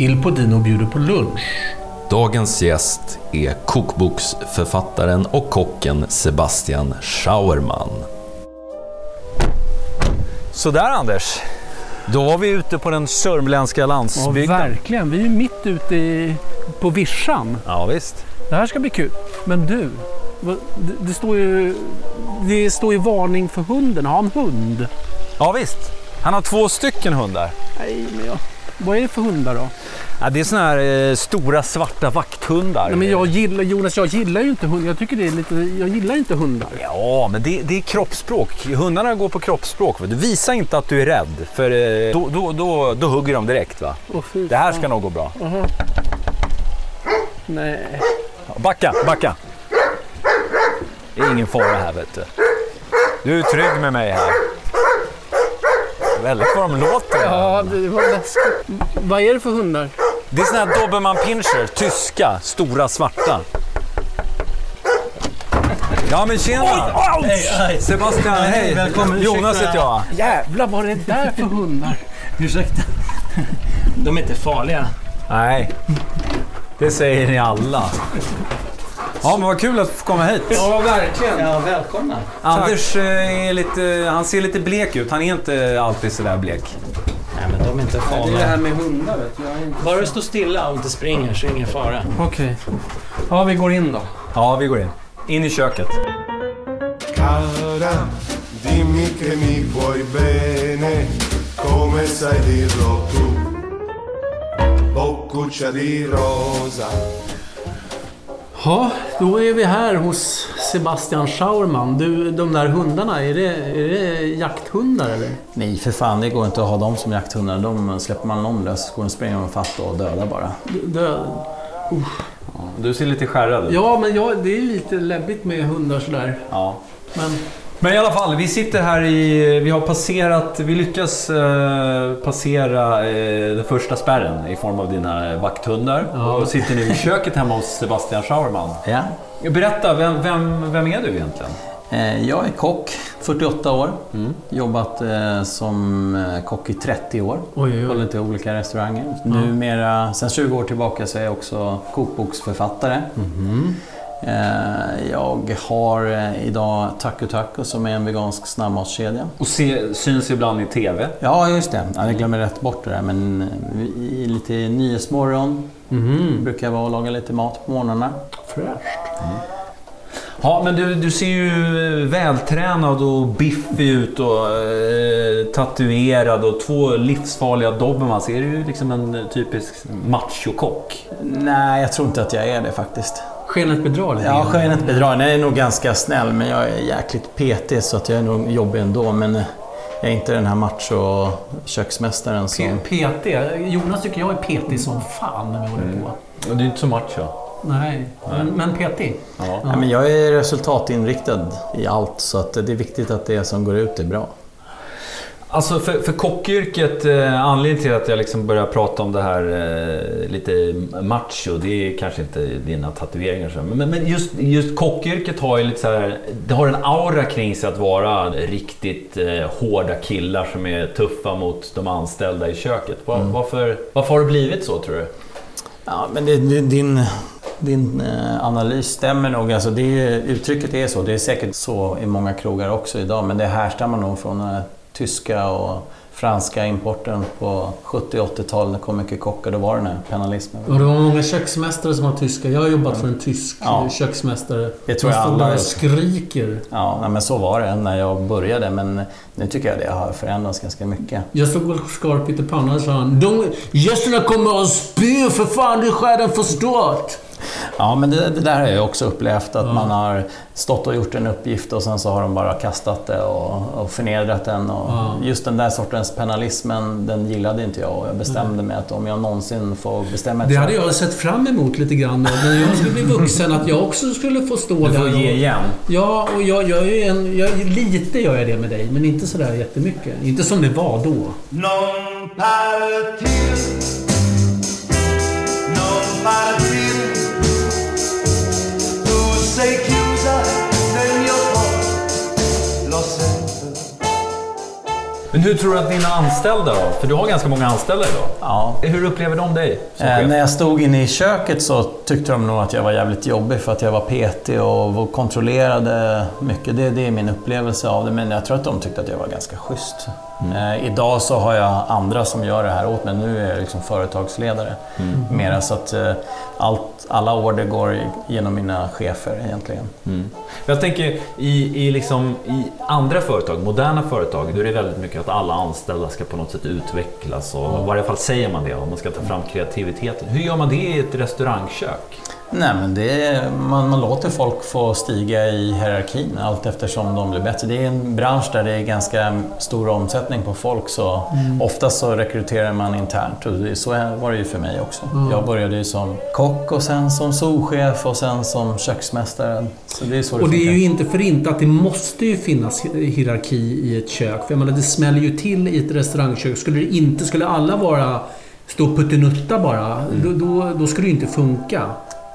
Il Podino bjuder på lunch. Dagens gäst är kokboksförfattaren och kocken Sebastian Schauerman. Sådär Anders. Då var vi ute på den sörmländska Ja, landsbygden. verkligen. Vi är mitt ute i, på vischan. Ja, visst. Det här ska bli kul. Men du, det, står ju, det står ju varning för hunden. Har han hund? Ja, visst. Han har två stycken hundar. Nej, men jag, vad är det för hundar då? Ja, det är såna här eh, stora svarta vakthundar. Nej, men jag gillar, Jonas, jag gillar ju inte hundar. Jag tycker det är lite, jag gillar inte hundar. Ja, men det, det är kroppsspråk. Hundarna går på kroppsspråk. Du visar inte att du är rädd, för eh, då, då, då, då hugger de direkt. va? Fy Det här ska nog gå bra. Nej. Ja, Backa, backa. Det är ingen fara här, vet du. Du är trygg med mig här. Väldigt vad de låter. Ja, det var läskigt. Vad är det för hundar? Det är såna här dobermann pinscher, tyska, stora, svarta. Ja men tjena! Hej, Sebastian, hej! välkommen, Jonas ursäkta. heter jag. Jävlar, vad är det där för hundar? Ursäkta. De är inte farliga. Nej, det säger ni alla. Ja men vad kul att få komma hit. Ja, verkligen. Ja, välkomna. Anders eh, är lite, han ser lite blek ut. Han är inte alltid sådär blek. Nej, men de är inte Det är det farliga. här med hundar, vet du. Jag är inte... Bara du står stilla och inte springer så är det ingen fara. Okej. Ja, vi går in då. Ja, vi går in. In i köket. Cara, dimmi che mi vuoi bene, come sai dirlo tu. Boccuccia di rosa. Ja, då är vi här hos Sebastian Schauerman. Du, de där hundarna, är det, är det jakthundar eller? Nej för fan, det går inte att ha dem som jakthundar. De släpper man dem lös går de springer de fatt och dödar bara. Död. Du ser lite skärrad ut. Ja, men ja, det är lite läbbigt med hundar sådär. Ja. Men Men i alla fall, vi sitter här i... Vi har passerat... Vi lyckas eh, passera eh, den första spärren i form av dina vakthundar. Ja. Och sitter nu i köket hemma hos Sebastian Schauerman. Ja. Berätta, vem, vem, vem är du egentligen? Eh, Jag är kock, 48 år. Jobbat eh, som eh, kock i 30 år. Oj, oj, oj. På lite olika restauranger. Numera, sen 20 år tillbaka så är jag också kokboksförfattare. Eh, Jag har eh, idag Taco Taco som är en vegansk snabbmatskedja. Och se, syns ibland i TV. Ja, just det. Ja, Jag glömmer rätt bort det där. Men eh, i lite Nyhetsmorgon brukar jag vara och laga lite mat på morgnarna. fräscht. Ja, men du, du ser ju eh, vältränad och biffig ut och eh, tatuerad och två livsfarliga dobermanns. Är du liksom en typisk machokock? Nej, jag tror inte att jag är det faktiskt. Skenet bedrar lite Ja, skenet bedrar. Jag är nog ganska snäll, men jag är jäkligt petig så att jag är nog jobbig ändå. Men eh, jag är inte den här macho köksmästaren som... P- PT. Jonas tycker jag är petig som fan när vi håller på. Du är inte så macho. Nej, men, men petig. Ja. Ja, men jag är resultatinriktad i allt, så att det är viktigt att det som går ut är bra. Alltså för, för kockyrket, eh, anledningen till att jag liksom börjar prata om det här eh, lite macho, det är kanske inte dina tatueringar så, men, men just, just kockyrket har ju lite så här, det har en aura kring sig att vara riktigt eh, hårda killar som är tuffa mot de anställda i köket. Var, varför, varför har det blivit så tror du? Ja, men det, det, din, din eh, analys stämmer nog. Alltså det, är- uttrycket är så. Det är säkert så i många krogar också idag. Men det härstammar nog från här tyska och franska importen på 70 och 80-talet. När det kom mycket kockar. Då var det den här penalismen. Och det var många köksmästare som var tyska. Jag har jobbat för en tysk Ja. köksmästare. Det tror jag alla och skriker. Ja, men så var det när jag började. Men nu tycker jag det har förändrats ganska mycket. Jag stod och skar pyttipanna och sa han gästerna kommer att spy för fan, du skär den förstört. Ja, men det, det där har jag också upplevt. Att man har stått och gjort en uppgift och sen så har de bara kastat det och, och förnedrat den. Och Ja. Just den där sortens penalismen, den gillade inte jag. Och jag bestämde mig att om jag någonsin får bestämma Det hade jag sett fram emot lite grann när jag skulle bli vuxen. Att jag också skulle få stå Du där får och... ge igen. Ja, och jag gör ju en... Jag, lite gör jag det med dig, men inte sådär jättemycket. Inte som det var då. Non partir, non partir. Sei chiusa nel mio cuore, lo sento. Men hur tror du att dina anställda då? För du har ganska många anställda idag. Ja. Hur upplever de dig som Eh, chef? när jag stod inne i köket så tyckte de nog att jag var jävligt jobbig för att jag var petig och kontrollerade mycket. Det, det är min upplevelse av det. Men jag tror att de tyckte att jag var ganska schysst. Eh, idag så har jag andra som gör det här åt mig. Nu är jag liksom företagsledare mera. Så att eh, allt, alla order går genom mina chefer egentligen. Mm. Jag tänker i, i, liksom, i andra företag, moderna företag, då är det väldigt mycket att alla anställda ska på något sätt utvecklas och i varje fall säger man det och man ska ta fram kreativiteten. Hur gör man det i ett restaurangkök? Nej, men det är, man, man låter folk få stiga i hierarkin allt eftersom de blir bättre. Det är en bransch där det är ganska stor omsättning på folk så oftast så rekryterar man internt och så var det ju för mig också. Jag började ju som kock och sen som souschef och sen som köksmästare. Så det är så det Och det är funkar. ju inte för inte att det måste ju finnas hierarki i ett kök. För jag menar, det smäller ju till i ett restaurangkök. Skulle det inte, skulle alla vara stå och puttinutta bara, då, då, då skulle det ju inte funka.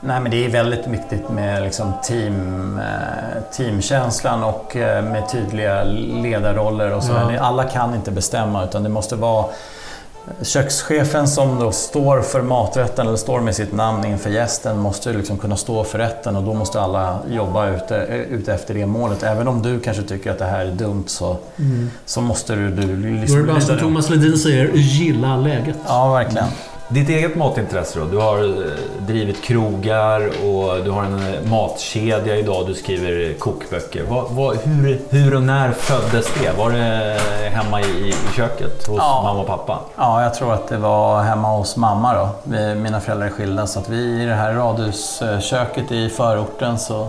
Nej, men det är väldigt viktigt med liksom team, eh, teamkänslan och eh, med tydliga ledarroller och så. Ja. Alla kan inte bestämma utan det måste vara kökschefen som då står för maträtten eller står med sitt namn inför gästen måste liksom kunna stå för rätten och då måste alla jobba ute, ute efter det målet. Även om du kanske tycker att det här är dumt så, så måste du... du Då är liksom det bara som lyda det. Thomas Ledin säger, gilla läget. Ja, verkligen. Ditt eget matintresse då? Du har eh, drivit krogar och du har en eh, matkedja idag. Du skriver kokböcker. Vad, vad, hur, hur och när föddes det? Var det hemma i, i köket hos Ja. mamma och pappa? Ja, jag tror att det var hemma hos mamma då. Vi, mina föräldrar är skilda så att vi i det här radhusköket i förorten så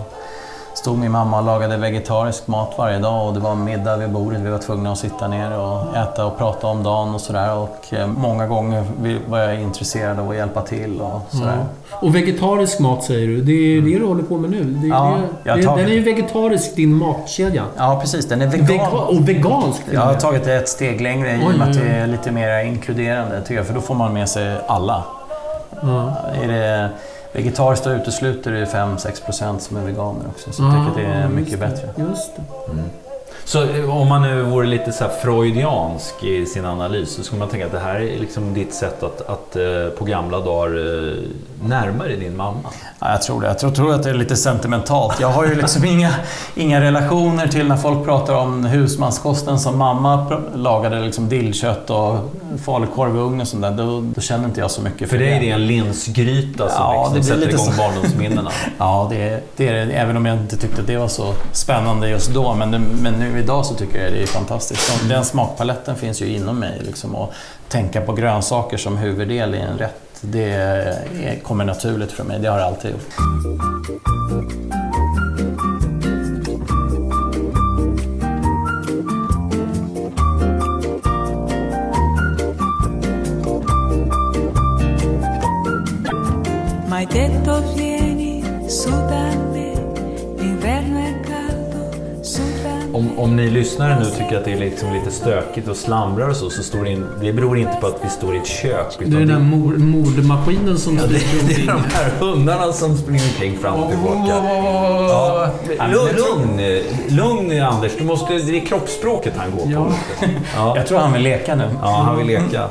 stod min mamma och lagade vegetarisk mat varje dag och det var middag vid bordet. Vi var tvungna att sitta ner och äta och prata om dagen och sådär. Och eh, många gånger var jag intresserad av att hjälpa till och sådär. Och vegetarisk mat säger du, det är det du håller på med nu. Det, Ja, det, det, tagit- den är ju vegetarisk, din matkedja. Ja, precis. Den är vegan. Vega, och vegansk Jag har tagit det ett steg längre i och med att det är lite mer inkluderande tycker jag. För då får man med sig alla. Ja. Är det vegetariskt utesluter det 5-6% som är veganer också. Så jag tycker det är mycket bättre. Just det. Så eh, om man nu vore lite så freudiansk i sin analys så skulle man tänka att det här är liksom ditt sätt att, att eh, på gamla dagar eh, dig din mamma. Ja, jag tror det. Jag tror, tror att det är lite sentimentalt. Jag har ju liksom inga, inga relationer till när folk pratar om husmanskosten som mamma lagade liksom dillkött och falukorv i ugn och sånt där. Då, då känner inte jag så mycket För dig är det en linsgryta som Ja, det liksom blir sätter lite igång så. barndomsminnena. Ja, det det är det. Även om jag inte tyckte att det var så spännande just då. Men, det, men nu idag så tycker jag det är fantastiskt. Den smakpaletten finns ju inom mig. Liksom, och tänka på grönsaker som huvuddel i en rätt. Det är, kommer naturligt för mig. Det har jag alltid gjort. Om, om ni lyssnare nu tycker att det är liksom lite stökigt och slamrar och så, så står det, in, det beror inte på att vi står i ett kök. Det är den där mord, mordmaskinen som Ja, det, springer det är omkring. de här hundarna som springer omkring fram och tillbaka. Ja. Lugn, lugn, lugn Anders, du måste, det är kroppsspråket han går på. Ja. Ja. Jag tror han vill leka nu. Ja, han vill leka.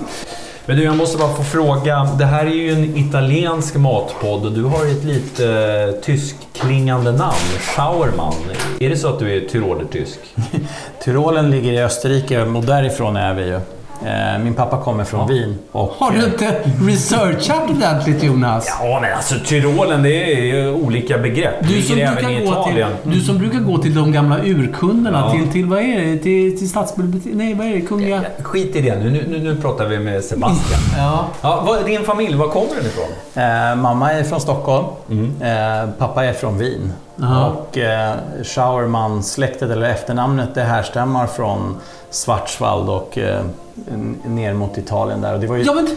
Men du, jag måste bara få fråga. Det här är ju en italiensk matpodd och du har ett lite eh, tyskklingande namn. Schauermann. Är det så att du är tyroler-tysk? Tyrolen ligger i Österrike och därifrån är vi ju. Eh, Min pappa kommer från Wien. Och, Har du inte researchat ordentligt Jonas? Ja, men alltså Tyrolen, det är ju olika begrepp. Du som, ligger även brukar i gå Italien. till, du som brukar gå till de gamla urkunderna, Ja. till, till vad är det? Till, till stadsbiblioteket? Nej, vad är det? Kungliga... Skit i det nu. Nu, nu, nu pratar vi med Sebastian. Ja. Ja, vad, din familj, var kommer den ifrån? Eh, mamma är från Stockholm. Eh, pappa är från Wien. Jaha. Och eh, Schauerman-släktet, eller efternamnet, det härstammar från Schwarzwald och eh, ner mot Italien där. Och det var ju, Ja, men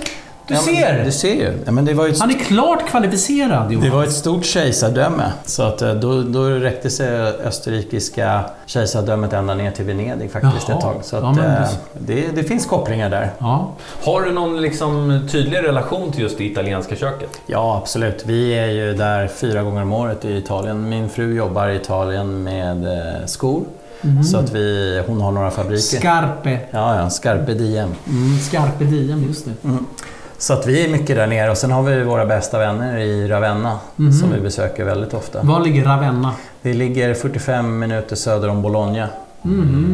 du Ja, men ser! Du ser ju. Ja, men det var ju ett, Han är klart kvalificerad Jonas. det var ett stort kejsardöme. Så att, eh, då, då räckte sig österrikiska kejsardömet ända ner till Venedig faktiskt Jaha. ett tag. Så att, Ja, men eh, det- det, det finns kopplingar där. Ja. Har du någon liksom tydlig relation till just det italienska köket? Ja, absolut. Vi är ju där fyra gånger om året i Italien. Min fru jobbar i Italien med eh, skor. Så att vi, hon har några fabriker. Scarpe. Ja, ja, Scarpe Diem. Mm, Scarpe Diem, just det. Så att vi är mycket där nere och sen har vi våra bästa vänner i Ravenna som vi besöker väldigt ofta. Var ligger Ravenna? Det ligger 45 minuter söder om Bologna.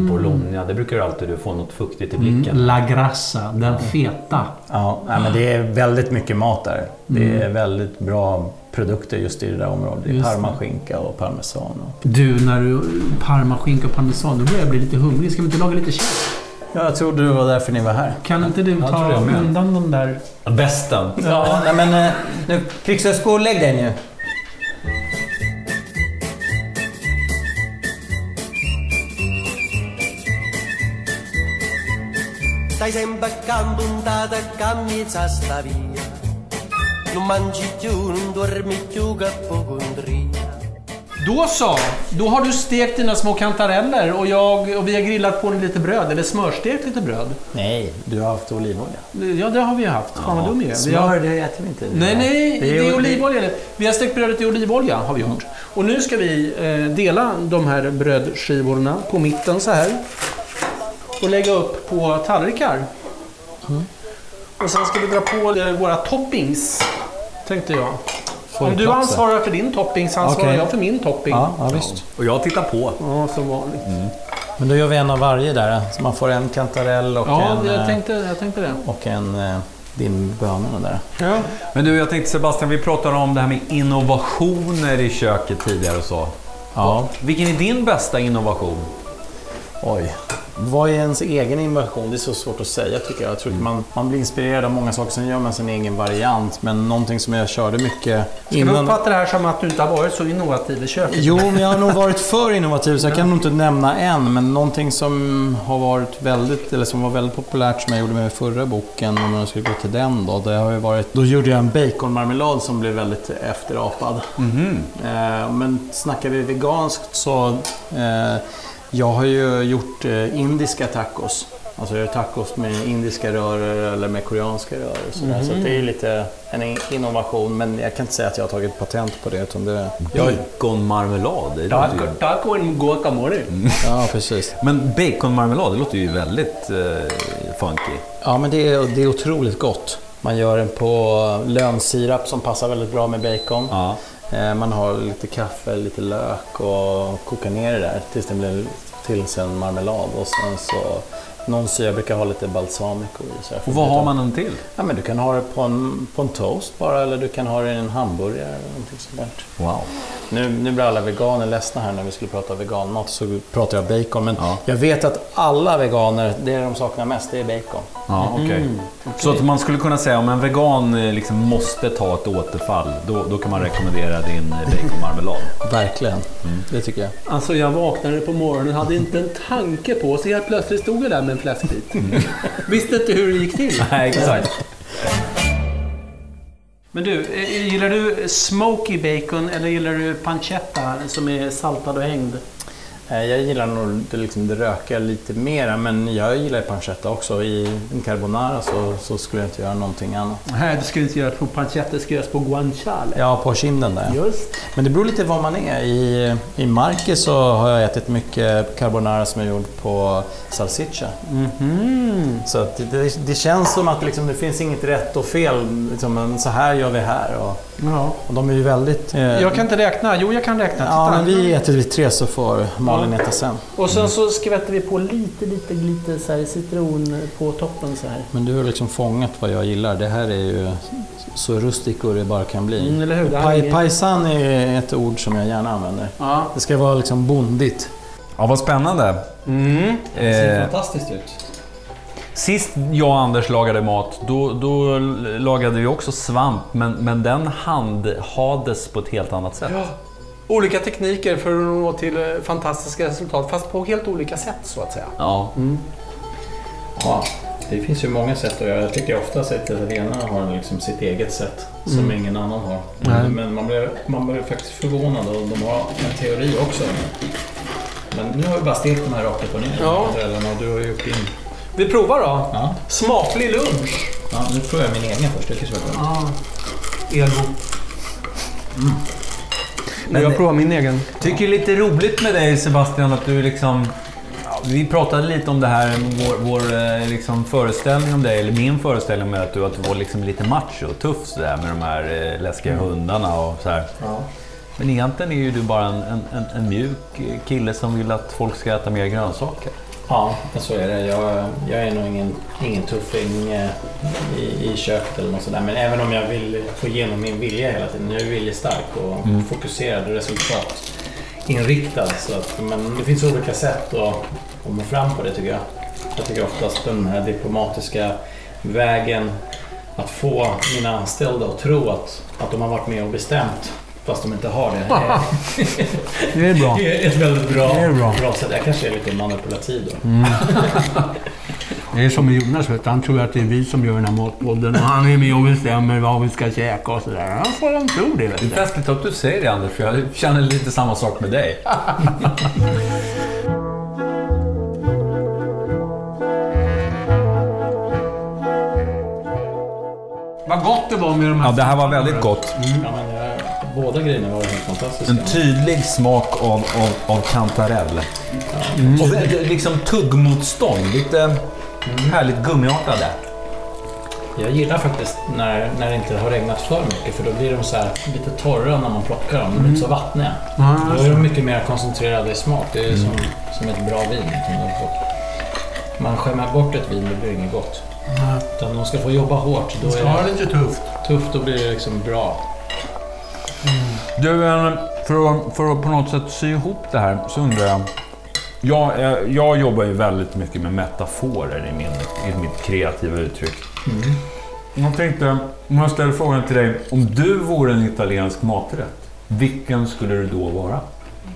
Bologna, det brukar du alltid du få något fuktigt i blicken. La Grassa, den feta. Ja, nej, men det är väldigt mycket mat där. Det är väldigt bra produkter just i det där området. Det är parmaskinka och parmesan. Och... Du, när du... Parmaskinka och parmesan, nu börjar jag bli lite hungrig. Ska vi inte laga lite käk? Ja, jag trodde det var därför ni var här. Kan inte du tror ta jag med. undan de där... Bästen. Ja, nej, men eh, nu, Krigshögsko, lägg dig nu. Stai sempre accanto, puntata a camminare sta via. Non mangi più, non dormi più, che poco indria. Då så! Då har du stekt dina små kantareller och, jag, och vi har grillat på lite bröd, eller smörstekt lite bröd. Nej, du har haft olivolja. Ja, det har vi haft. Fan vad dum jag är. Smör, det äter vi inte. Nej, nej, det är, olivolja. Vi har stekt brödet i olivolja, har vi gjort. Och nu ska vi eh, dela de här brödskivorna på mitten så här. Och lägga upp på tallrikar. Och sen ska vi dra på eh, våra toppings, tänkte jag. Om du ansvarar för din topping så ansvarar Okej. jag för min topping. Ja, ja, visst. Och jag tittar på. Ja, som vanligt. Men då gör vi en av varje där. Så man får en kantarell och Ja, en, jag eh, tänkte, jag tänkte det. och en eh, din bönorna där. Ja. Men du, jag tänkte Sebastian, vi pratade om det här med innovationer i köket tidigare och så. Ja. Vilken är din bästa innovation? Oj. Vad är ens egen innovation? Det är så svårt att säga tycker jag. Jag tror att man, man blir inspirerad av många saker, sen gör man sin egen variant. Men någonting som jag körde mycket Ska du uppfatta det här som att du inte har varit så innovativ i köket? Jo, men jag har nog varit för innovativ så jag kan nog inte nämna en. Men någonting som har varit väldigt, eller som var väldigt populärt som jag gjorde med förra boken, om jag skulle gå till den då. Det har ju varit, då gjorde jag en baconmarmelad som blev väldigt efterapad. Eh, men snackar vi veganskt så, eh, jag har ju gjort eh, indiska tacos. Alltså jag gör tacos med indiska röror eller med koreanska röror. och sådär. Så det är lite en in- innovation, men jag kan inte säga att jag har tagit patent på det. Utan det Baconmarmelad? det ju- Taco en guacamole. ja, precis. Men baconmarmelad, det låter ju väldigt eh, funky. Ja, men det är, det är otroligt gott. Man gör den på lönsirap som passar väldigt bra med bacon. Ja. Eh, man har lite kaffe, lite lök och kokar ner det där tills det blir till en marmelad. Och sen så, någon syra brukar ha lite balsamico i. Så Och vad har man den till? Ja, men du kan ha det på en, på en toast bara eller du kan ha det i en hamburgare eller någonting sånt där. Wow. Nu, nu blir alla veganer ledsna här när vi skulle prata veganmat så pratar jag bacon. Men Ja. jag vet att alla veganer, det de saknar mest, det är bacon. Ja, okej. Så att man skulle kunna säga om en vegan eh, liksom måste ta ett återfall, då, då kan man rekommendera din eh, baconmarmelad. Verkligen, det tycker jag. Alltså jag vaknade på morgonen hade inte en tanke på, så helt plötsligt stod jag där med en fläskbit. Visste inte hur det gick till. Nej, exakt. Men du, eh, gillar du smoky bacon eller gillar du pancetta som är saltad och hängd? Eh, Jag gillar nog det, liksom, det rökiga lite mera, men jag gillar pancetta också. I en carbonara så, så skulle jag inte göra någonting annat. Nej, det ska inte göras på pancetta, det ska göras på guanciale. Ja, på kinden där. Just. Men det beror lite var man är. I, I Marquez så har jag ätit mycket carbonara som är gjord på salsiccia. Så att det, det, det känns som att liksom, det finns inget rätt och fel. Liksom, men så här gör vi här. Och, Ja. och de är ju väldigt... eh, Jag kan inte räkna. Jo, jag kan räkna. Ja, Titta. men vi äter vi tre så får Malin äta sen. Och sen så skvätter vi på lite, lite, lite så här citron på toppen så här. Men du har liksom fångat vad jag gillar. Det här är ju så rustico det bara kan bli. Mm, eller hur? Det här är ett ord som jag gärna använder. Ja. Det ska vara liksom bondigt. Ja, vad spännande. Mm. Eh, fantastiskt ut. sist jag och Anders lagade mat, då, då lagade vi också svamp, men, men den handhades på ett helt annat sätt. Ja. Olika tekniker för att nå till eh, fantastiska resultat, fast på helt olika sätt så att säga. Ja. Ja, det finns ju många sätt att göra. Jag tycker oftast att italienarna har liksom sitt eget sätt som ingen annan har. Nej. Men man blir, man blir faktiskt förvånad och de har en teori också. Men nu har vi bara stekt de här rakt upp och ner. Ja. och du har ju gjort din. Vi provar då. Ja. Smaklig lunch. ja, nu får jag min egen först. Det kanske var skönt. Ja. Ego. Men jag provar min egen. tycker det är lite roligt med dig Sebastian att du liksom... ja, Vi pratade lite om det här, vår, vår eh, liksom föreställning om dig, eller min föreställning om att du, att du var liksom lite macho och tuff sådär med de här eh, läskiga hundarna och så här. Men egentligen är ju du bara en, en, en, en mjuk kille som vill att folk ska äta mer grönsaker. Ja, så är det. Jag, jag är nog ingen, ingen tuffing eh, i, i köket eller något sådär. Men även om jag vill få igenom min vilja hela tiden. Jag är viljestark och fokuserad och resultatinriktad. Så att, men det finns olika sätt att, nå fram på det tycker jag. Jag tycker oftast den här diplomatiska vägen att få mina anställda att tro att, att de har varit med och bestämt fast de inte har det. Det är bra. Det är ett väldigt bra, Det är bra. bra sätt. Jag kanske är lite manipulativ då. Det är som med Jonas, vet han tror att det är vi som gör den här matpodden och han är med och bestämmer vad vi ska käka och sådär. Han får han tro det, vet Det är festligt att du säger det Anders, för jag känner lite samma sak med dig. Vad gott det var med de här... Ja, det här var väldigt gott. Det, båda grejerna var helt fantastiska. En tydlig smak av, av, av kantarell. Och det- liksom tuggmotstånd. Lite härligt gummiartade. Jag gillar faktiskt när, när det inte har regnat för mycket för då blir de så här lite torra när man plockar dem. De blir inte så vattniga. Ja, Då är de mycket mer koncentrerade i smak. Det är som, som ett bra vin. som de får. Man skämmer bort ett vin, det blir inget gott. Utan de ska få jobba hårt. Då ska ha är det det lite tufft. tufft, då blir det liksom bra. Du, eh, för att, för att på något sätt sy ihop det här så undrar jag. Jag, eh, jag jobbar ju väldigt mycket med metaforer i, min, i mitt kreativa uttryck. Jag tänkte, om jag ställer frågan till dig. Om du vore en italiensk maträtt, vilken skulle det då vara?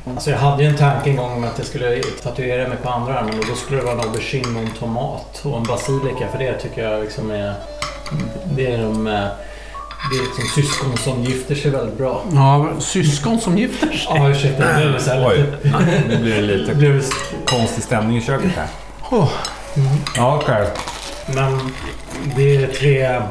Alltså jag hade ju en tanke en gång om att jag skulle tatuera mig på andra armen och då skulle det vara en aubergine och en tomat och en basilika för det tycker jag liksom är... Det är de... Det är liksom syskon som gifter sig väldigt bra. Ja, syskon som gifter sig. Ja, ursäkta. Det blev så Oj, nu blir det Det lite konstig stämning i köket här. Oh. Ja, okej. men det är tre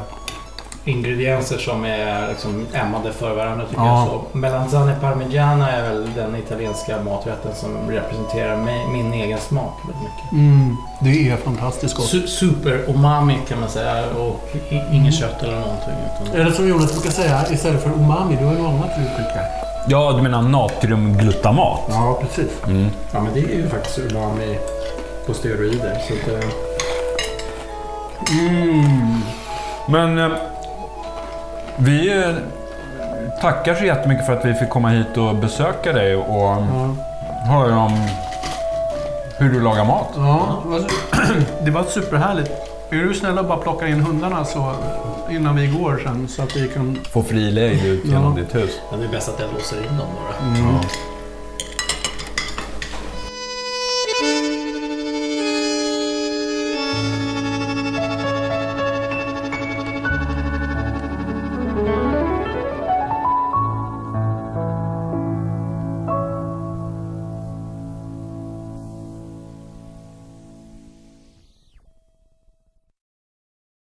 ingredienser som är liksom ämmade för varandra tycker Ja. jag. Så melanzane parmigiana är väl den italienska maträtten som representerar mig, min egen smak väldigt mycket. Mm, det är fantastiskt gott. Su- super umami kan man säga och inget kött eller någonting. Utan Eller som Jonas brukar säga, istället för umami, du har något annat uttryck här. Ja, du menar natriumglutamat? Ja, precis. Ja, men det är ju faktiskt umami på steroider. Så att, eh, Mm. Men eh, vi eh, tackar så jättemycket för att vi fick komma hit och besöka dig och Ja. höra om hur du lagar mat. Ja, det var- superhärligt. Är du snäll och bara plockar in hundarna så, innan vi går sen så att vi kan... Få fri lejd ut genom Ja. ditt hus. ja, det är bäst att jag låser in dem då. då. Mm. Ja.